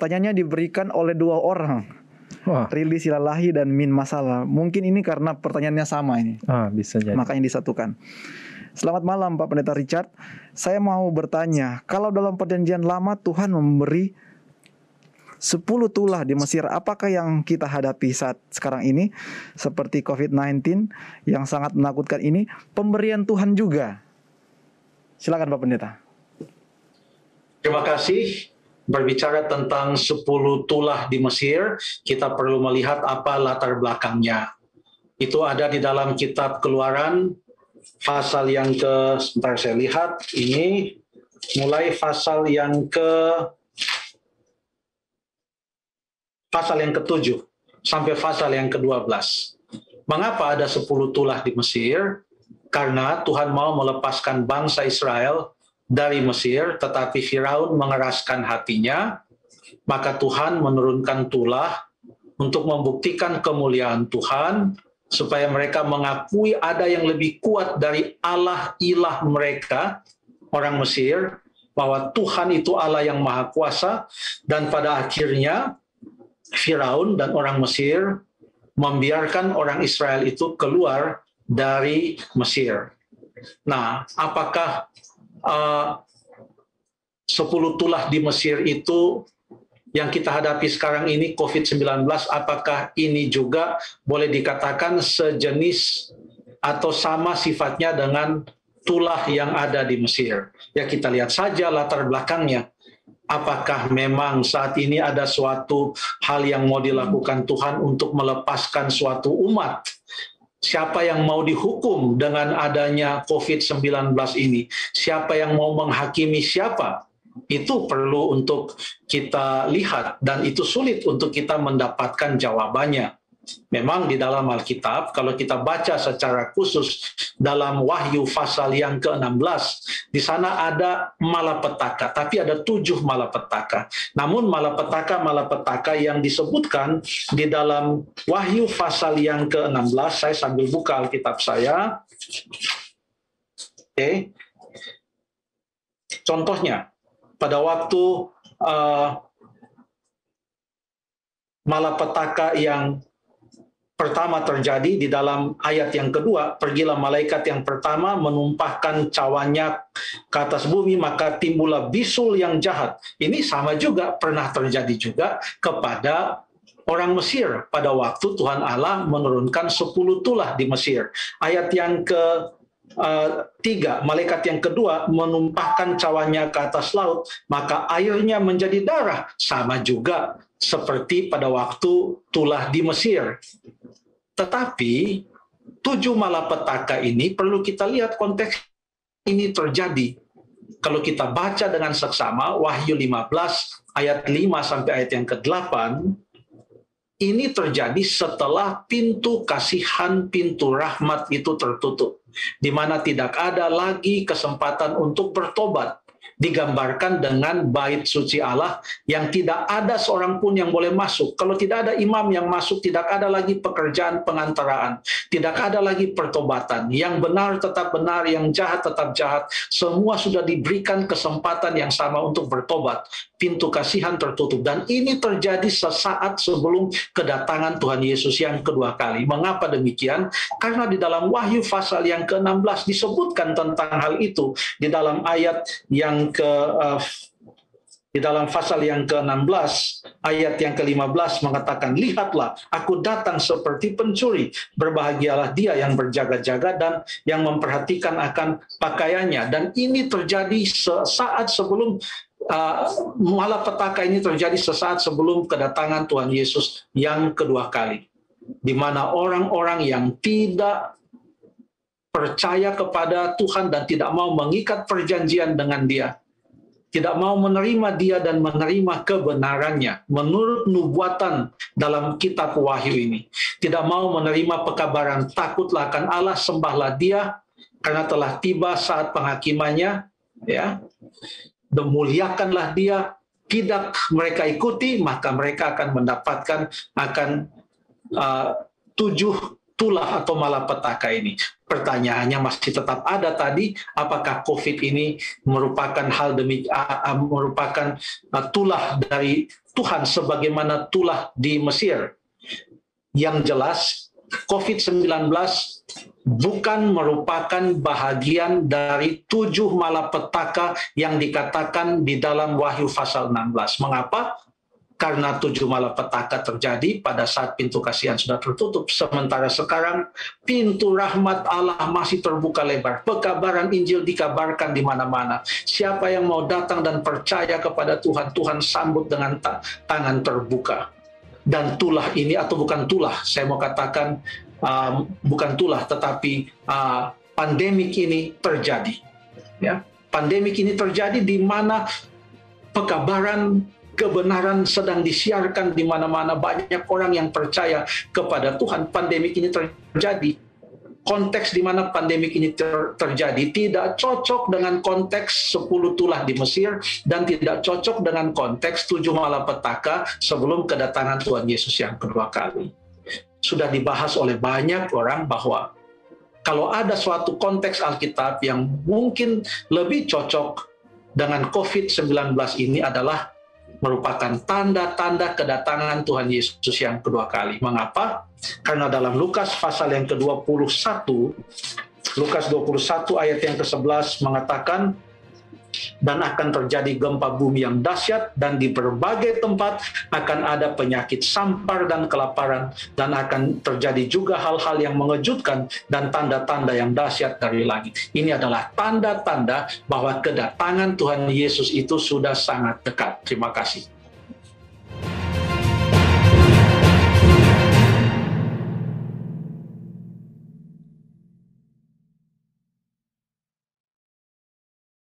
pertanyaannya diberikan oleh dua orang. Wah, Rili Silalahi dan Min Masalah. Mungkin ini karena pertanyaannya sama ini. ah, bisa jadi. Makanya disatukan. Selamat malam Pak Pendeta Richard. Saya mau bertanya, kalau dalam perjanjian lama Tuhan memberi 10 tulah di Mesir, apakah yang kita hadapi saat sekarang ini seperti COVID-19 yang sangat menakutkan ini pemberian Tuhan juga? Silakan Pak Pendeta. Terima kasih. Berbicara tentang 10 tulah di Mesir, kita perlu melihat apa latar belakangnya. Itu ada di dalam kitab Keluaran pasal yang ke sebentar saya lihat ini mulai pasal yang ke pasal yang ke-7 sampai pasal yang ke-12. Mengapa ada 10 tulah di Mesir? Karena Tuhan mau melepaskan bangsa Israel dari Mesir, tetapi Firaun mengeraskan hatinya, maka Tuhan menurunkan tulah untuk membuktikan kemuliaan Tuhan, supaya mereka mengakui ada yang lebih kuat dari Allah ilah mereka, orang Mesir, bahwa Tuhan itu Allah yang Maha Kuasa, dan pada akhirnya Firaun dan orang Mesir membiarkan orang Israel itu keluar dari Mesir. Nah, apakah uh, 10 tulah di Mesir itu yang kita hadapi sekarang ini COVID-19, apakah ini juga boleh dikatakan sejenis atau sama sifatnya dengan tulah yang ada di Mesir? Ya kita lihat saja latar belakangnya. Apakah memang saat ini ada suatu hal yang mau dilakukan Tuhan untuk melepaskan suatu umat siapa yang mau dihukum dengan adanya COVID-19 ini, siapa yang mau menghakimi siapa, itu perlu untuk kita lihat dan itu sulit untuk kita mendapatkan jawabannya. Memang di dalam Alkitab, kalau kita baca secara khusus dalam Wahyu pasal yang ke-16, di sana ada malapetaka, tapi ada tujuh malapetaka. Namun malapetaka-malapetaka yang disebutkan di dalam Wahyu pasal yang ke-16, saya sambil buka Alkitab saya. Oke. Contohnya, pada waktu uh, malapetaka yang pertama terjadi di dalam ayat yang kedua, pergilah malaikat yang pertama menumpahkan cawannya ke atas bumi, maka timbullah bisul yang jahat. Ini sama juga pernah terjadi juga kepada orang Mesir pada waktu Tuhan Allah menurunkan 10 tulah di Mesir. Ayat yang ke Uh, tiga, malaikat yang kedua menumpahkan cawannya ke atas laut, maka airnya menjadi darah. Sama juga seperti pada waktu tulah di Mesir. Tetapi tujuh malapetaka ini perlu kita lihat konteks ini terjadi. Kalau kita baca dengan seksama Wahyu 15 ayat 5 sampai ayat yang ke-8 ini terjadi setelah pintu kasihan, pintu rahmat itu tertutup, di mana tidak ada lagi kesempatan untuk bertobat. Digambarkan dengan bait suci Allah yang tidak ada seorang pun yang boleh masuk. Kalau tidak ada imam yang masuk, tidak ada lagi pekerjaan pengantaraan, tidak ada lagi pertobatan. Yang benar tetap benar, yang jahat tetap jahat. Semua sudah diberikan kesempatan yang sama untuk bertobat pintu kasihan tertutup dan ini terjadi sesaat sebelum kedatangan Tuhan Yesus yang kedua kali. Mengapa demikian? Karena di dalam Wahyu pasal yang ke-16 disebutkan tentang hal itu di dalam ayat yang ke uh, di dalam pasal yang ke-16 ayat yang ke-15 mengatakan lihatlah aku datang seperti pencuri. Berbahagialah dia yang berjaga-jaga dan yang memperhatikan akan pakaiannya. Dan ini terjadi saat sebelum uh, malapetaka ini terjadi sesaat sebelum kedatangan Tuhan Yesus yang kedua kali. Di mana orang-orang yang tidak percaya kepada Tuhan dan tidak mau mengikat perjanjian dengan dia tidak mau menerima dia dan menerima kebenarannya menurut nubuatan dalam kitab Wahyu ini. Tidak mau menerima pekabaran takutlah akan Allah, sembahlah dia karena telah tiba saat penghakimannya, ya. Demuliakanlah dia, tidak mereka ikuti, maka mereka akan mendapatkan akan uh, tujuh tulah atau malapetaka ini. Pertanyaannya masih tetap ada tadi, apakah COVID ini merupakan hal demi merupakan tulah dari Tuhan sebagaimana tulah di Mesir. Yang jelas COVID-19 bukan merupakan bahagian dari tujuh malapetaka yang dikatakan di dalam Wahyu pasal 16. Mengapa? Karena tujuh malapetaka terjadi pada saat pintu kasihan sudah tertutup. Sementara sekarang pintu rahmat Allah masih terbuka lebar. Pekabaran Injil dikabarkan di mana-mana. Siapa yang mau datang dan percaya kepada Tuhan, Tuhan sambut dengan ta tangan terbuka. Dan tulah ini atau bukan tulah, saya mau katakan um, bukan tulah, tetapi uh, pandemik ini terjadi. Ya, pandemik ini terjadi di mana pekabaran kebenaran sedang disiarkan di mana-mana. Banyak orang yang percaya kepada Tuhan. Pandemik ini terjadi. Konteks di mana pandemik ini ter terjadi tidak cocok dengan konteks 10 tulah di Mesir dan tidak cocok dengan konteks tujuh malapetaka sebelum kedatangan Tuhan Yesus yang kedua kali. Sudah dibahas oleh banyak orang bahwa kalau ada suatu konteks Alkitab yang mungkin lebih cocok dengan COVID-19 ini adalah merupakan tanda-tanda kedatangan Tuhan Yesus yang kedua kali. Mengapa? Karena dalam Lukas pasal yang ke-21, Lukas 21 ayat yang ke-11 mengatakan, dan akan terjadi gempa bumi yang dahsyat dan di berbagai tempat akan ada penyakit sampar dan kelaparan dan akan terjadi juga hal-hal yang mengejutkan dan tanda-tanda yang dahsyat dari langit. Ini adalah tanda-tanda bahwa kedatangan Tuhan Yesus itu sudah sangat dekat. Terima kasih.